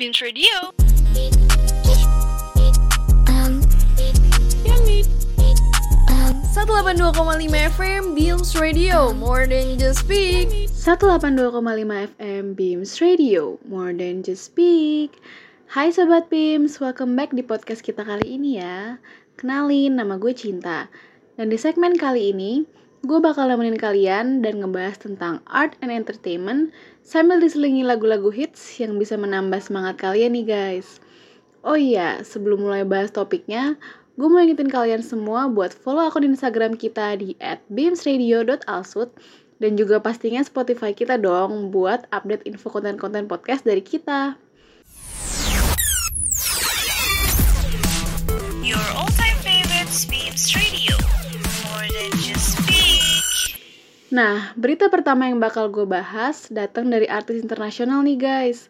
Beans Radio. Yummy. 182,5 FM Beams Radio, more than just speak. 182,5 FM Beams Radio, more than just speak. Hai Sobat Beams, welcome back di podcast kita kali ini ya. Kenalin, nama gue Cinta. Dan di segmen kali ini, gue bakal nemenin kalian dan ngebahas tentang art and entertainment sambil diselingi lagu-lagu hits yang bisa menambah semangat kalian nih guys. Oh iya, sebelum mulai bahas topiknya, gue mau ingetin kalian semua buat follow akun Instagram kita di @beamsradio.alsut dan juga pastinya Spotify kita dong buat update info konten-konten podcast dari kita. Nah, berita pertama yang bakal gue bahas datang dari artis internasional nih guys.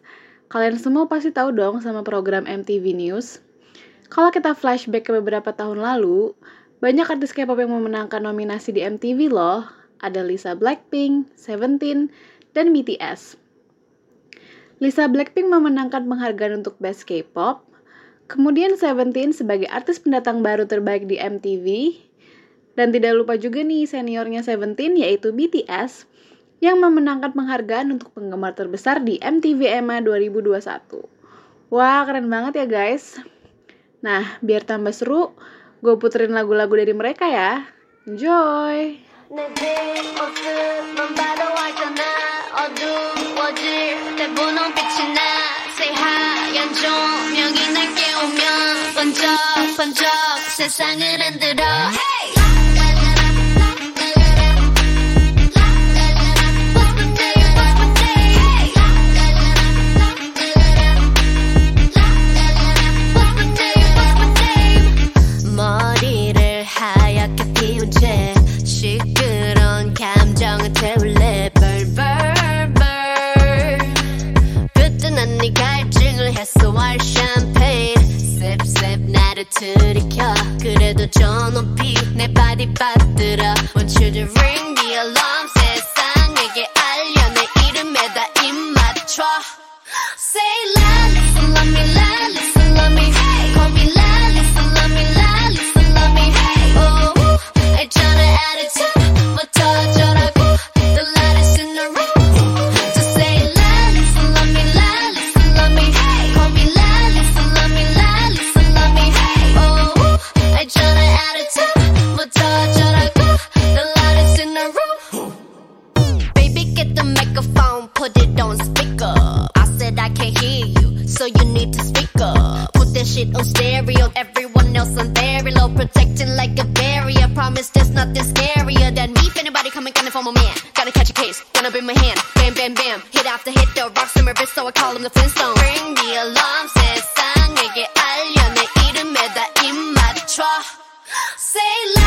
Kalian semua pasti tahu dong sama program MTV News. Kalau kita flashback ke beberapa tahun lalu, banyak artis K-pop yang memenangkan nominasi di MTV loh. Ada Lisa Blackpink, Seventeen, dan BTS. Lisa Blackpink memenangkan penghargaan untuk Best K-pop, kemudian Seventeen sebagai artis pendatang baru terbaik di MTV, dan tidak lupa juga nih seniornya Seventeen yaitu BTS yang memenangkan penghargaan untuk penggemar terbesar di MTV EMA 2021. Wah, keren banget ya guys. Nah, biar tambah seru, gue puterin lagu-lagu dari mereka ya. Enjoy! 번쩍 세상을 흔들어 hey! 어디 빠뜨려 Want you to ring the alarm 세상에게 알려 내 이름에다 입 맞춰 Say late.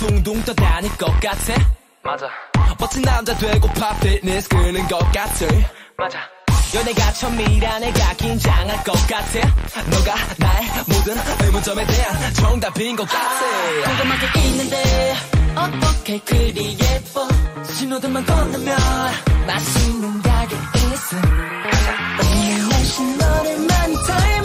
둥둥 떠다닐 것 같아? 맞아. 멋진 남자 되고 팝 피트니스 끄는 것 같아? 맞아. 연애가 처음이라 내가 긴장할 것 같아? 너가 나의 모든 의문점에 대한 정답인 것 같아. 궁금한 게 있는데 어떻게 그리 예뻐? 신호등만 건너면 맛있는 가게 있어. 오늘 날씨 너를 많이 닮아.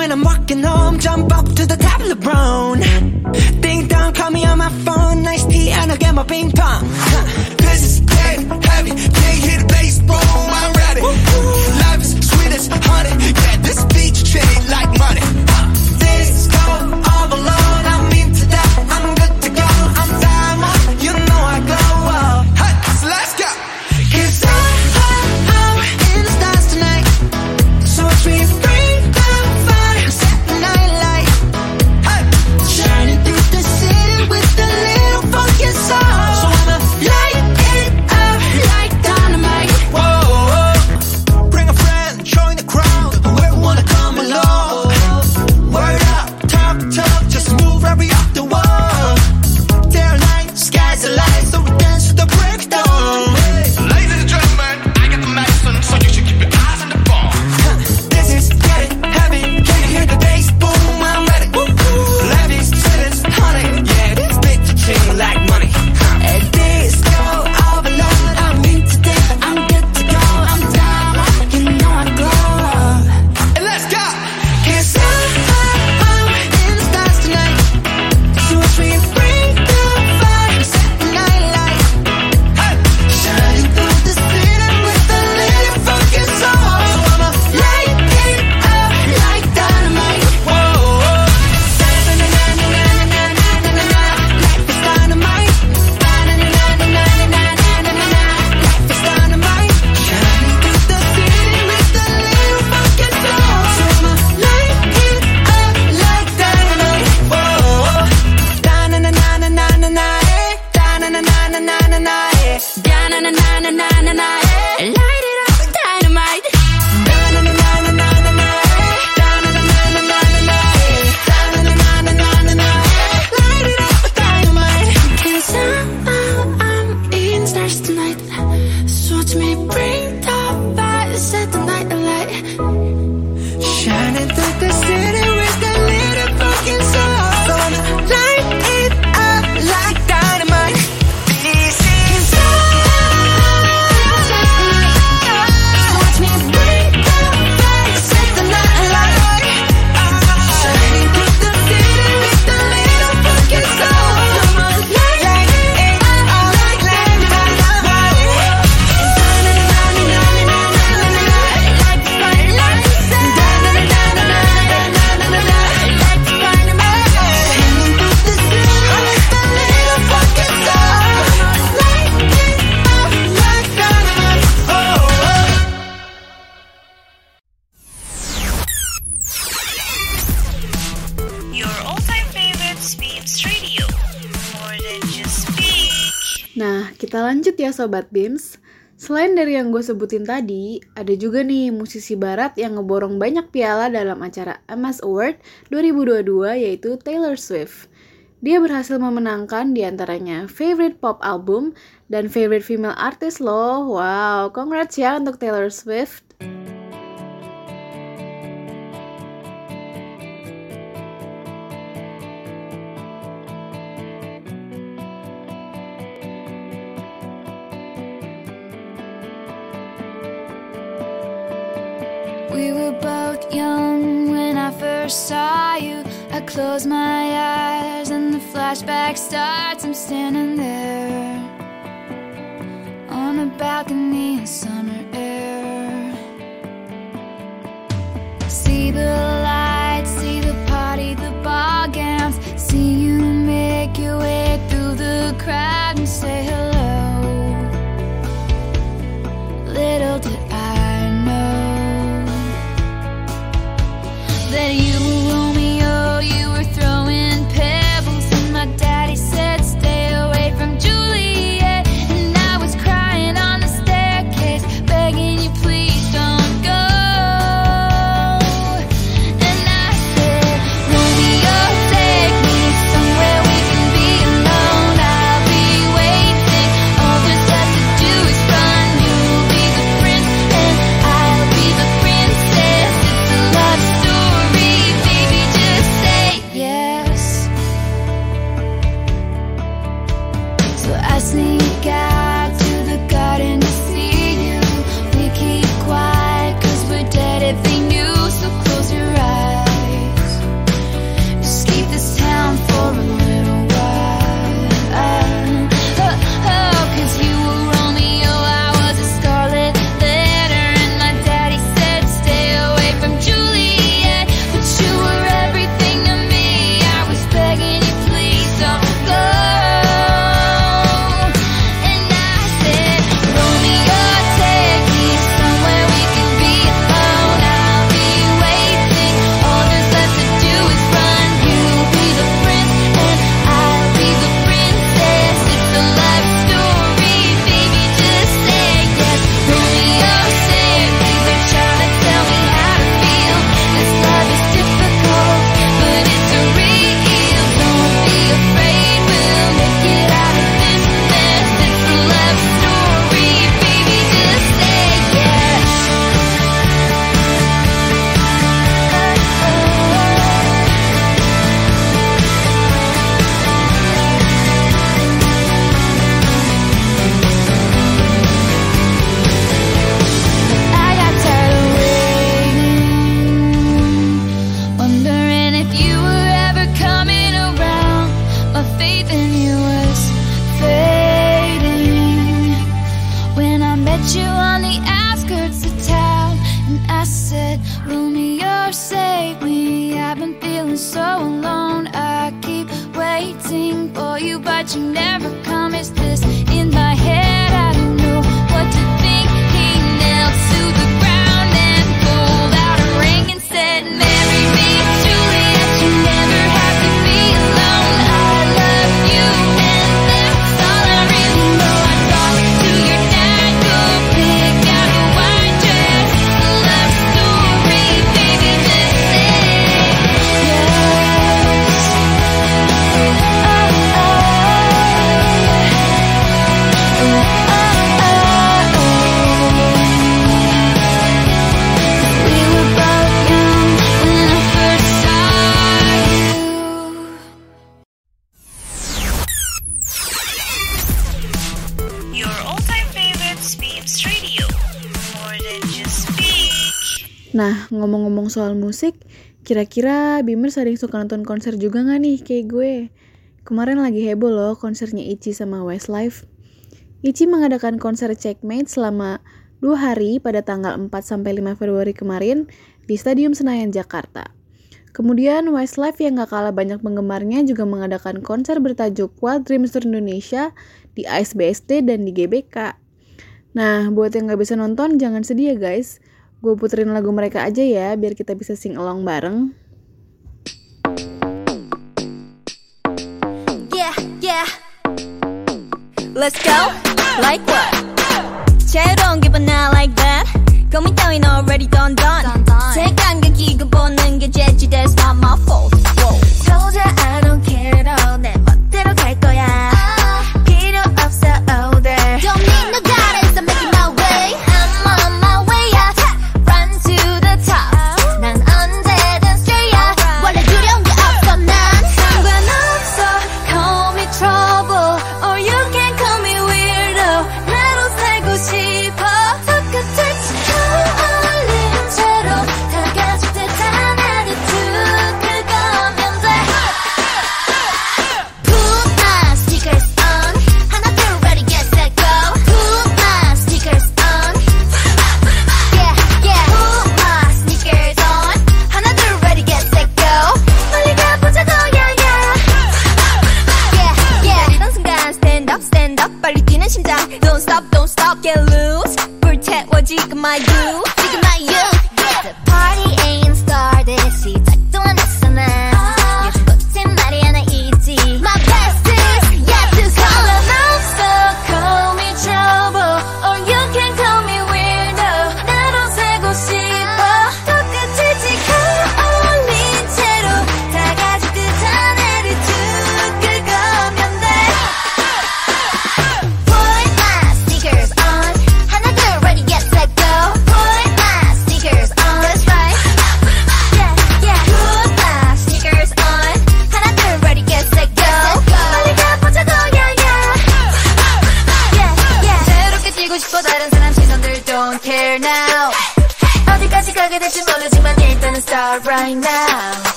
when I'm walking home Jump up to the top of the LeBron. Ding dong, call me on my phone Nice tea and I'll get my ping pong. Huh. This is dead heavy Can't hit a bass, boom, I'm ready. Life is sweet as honey Yeah, this beach chain like money. Uh, This is all alone ya Sobat Bims. Selain dari yang gue sebutin tadi, ada juga nih musisi barat yang ngeborong banyak piala dalam acara MS Award 2022 yaitu Taylor Swift. Dia berhasil memenangkan di antaranya Favorite Pop Album dan Favorite Female Artist loh. Wow, congrats ya untuk Taylor Swift. Close my eyes and the flashback starts. I'm standing there on a balcony in summer soal musik, kira-kira Bimer sering suka nonton konser juga nggak nih kayak gue? Kemarin lagi heboh loh konsernya Ichi sama Westlife. Ichi mengadakan konser Checkmate selama dua hari pada tanggal 4 sampai 5 Februari kemarin di Stadium Senayan, Jakarta. Kemudian Westlife yang gak kalah banyak penggemarnya juga mengadakan konser bertajuk Wild Dreams Tour Indonesia di ASBSD dan di GBK. Nah, buat yang gak bisa nonton jangan sedih ya guys. Gue puterin lagu mereka aja ya, biar kita bisa sing along bareng. Yeah, yeah. Let's go, like what? Cewek 제롱 기분 나 like that. Kau 따윈 already done done. 색안경 끼고 보는 게 재치 that's not my fault.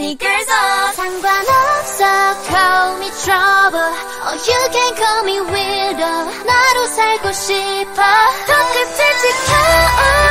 sneakers off. 상관없어. Call me trouble. Or you can call me weirdo 나로 살고 싶어. 더 끝을 지켜온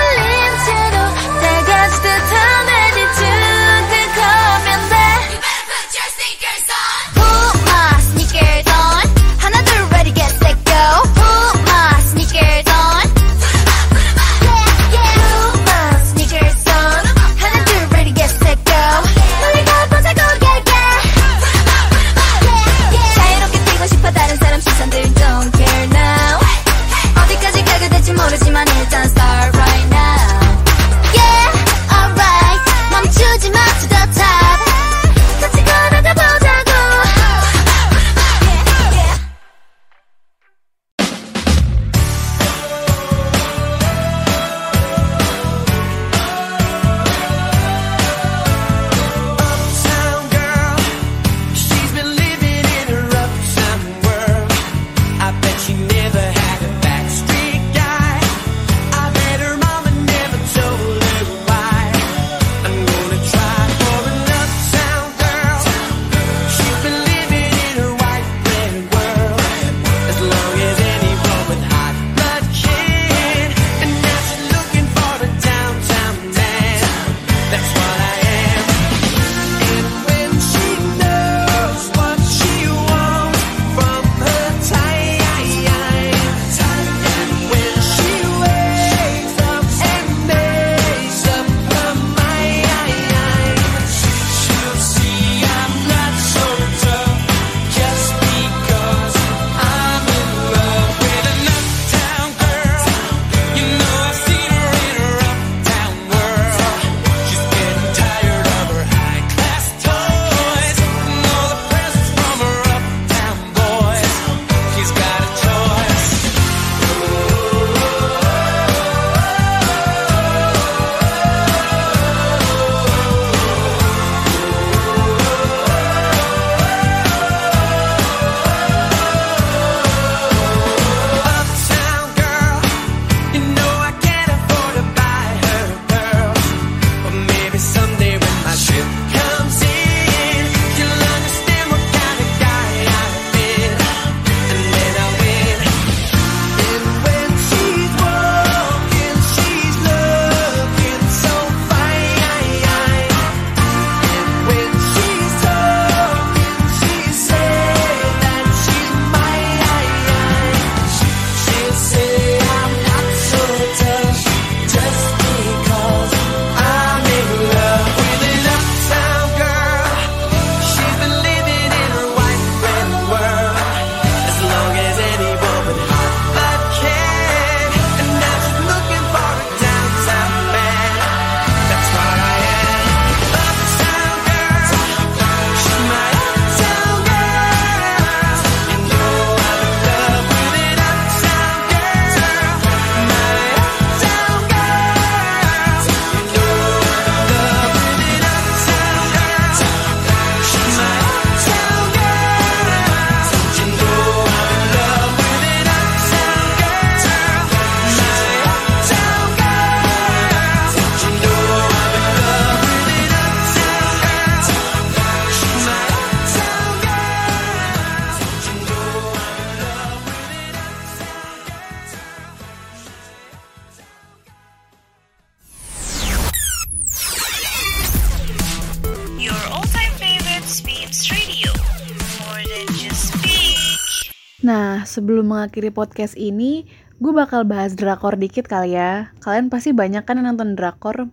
sebelum mengakhiri podcast ini, gue bakal bahas drakor dikit kali ya. Kalian pasti banyak kan yang nonton drakor.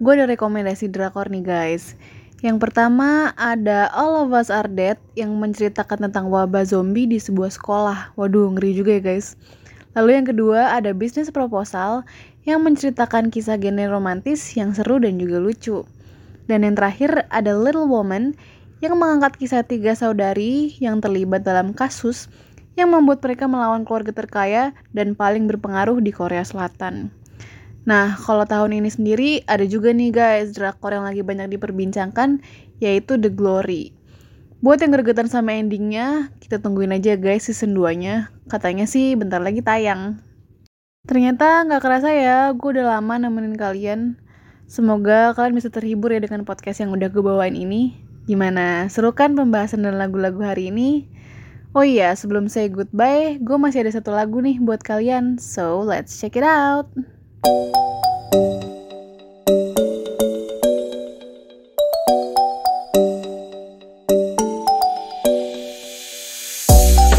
Gue ada rekomendasi drakor nih guys. Yang pertama ada All of Us Are Dead yang menceritakan tentang wabah zombie di sebuah sekolah. Waduh, ngeri juga ya guys. Lalu yang kedua ada Business Proposal yang menceritakan kisah genre romantis yang seru dan juga lucu. Dan yang terakhir ada Little Woman yang mengangkat kisah tiga saudari yang terlibat dalam kasus yang membuat mereka melawan keluarga terkaya dan paling berpengaruh di Korea Selatan. Nah, kalau tahun ini sendiri ada juga nih guys drakor yang lagi banyak diperbincangkan yaitu The Glory. Buat yang gregetan sama endingnya, kita tungguin aja guys season 2-nya. Katanya sih bentar lagi tayang. Ternyata nggak kerasa ya, gue udah lama nemenin kalian. Semoga kalian bisa terhibur ya dengan podcast yang udah gue bawain ini. Gimana? Seru kan pembahasan dan lagu-lagu hari ini? Oh iya, sebelum say goodbye, gue masih ada satu lagu nih buat kalian. So, let's check it out.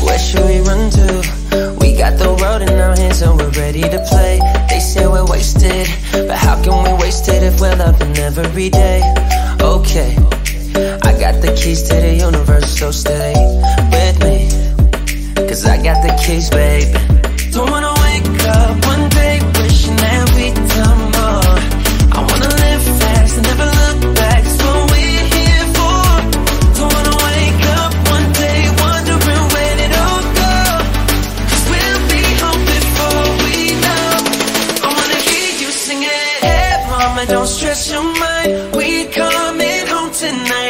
Where should we run to? We got the road in our hands and we're ready to play. They say we're wasted, but how can we waste it if we're loving every day? Okay, I got the keys to the universe, so stay Keys, babe. Don't wanna wake up one day wishing that we'd done more. I wanna live fast and never look back. It's what we're here for. Don't wanna wake up one day wondering where it all go. Cause we'll be home before we know. I wanna hear you singing. Hey, mama, don't stress your mind. We coming home tonight.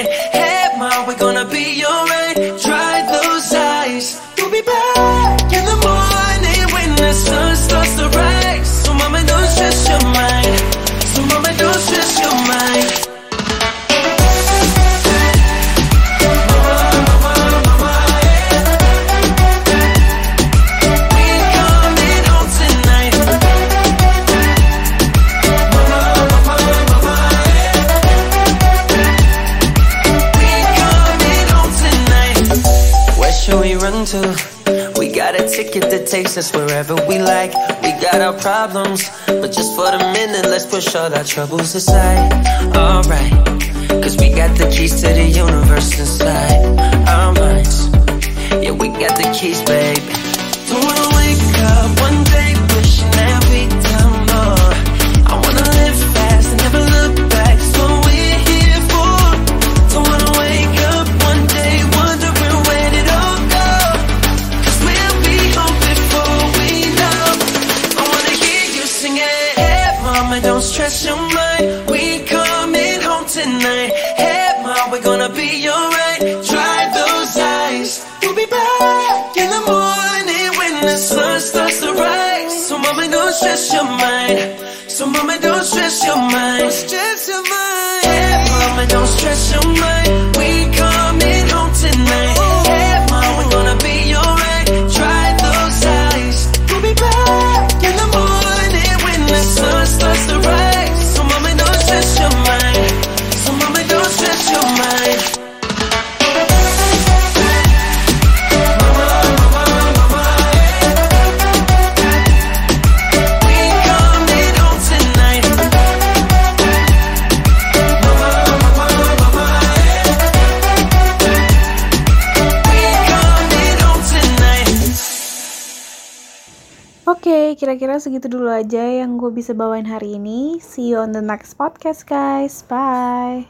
Takes us wherever we like. We got our problems, but just for the minute, let's push all our troubles aside. Alright, cause we got the keys to the universe inside kira-kira segitu dulu aja yang gue bisa bawain hari ini. See you on the next podcast guys. Bye.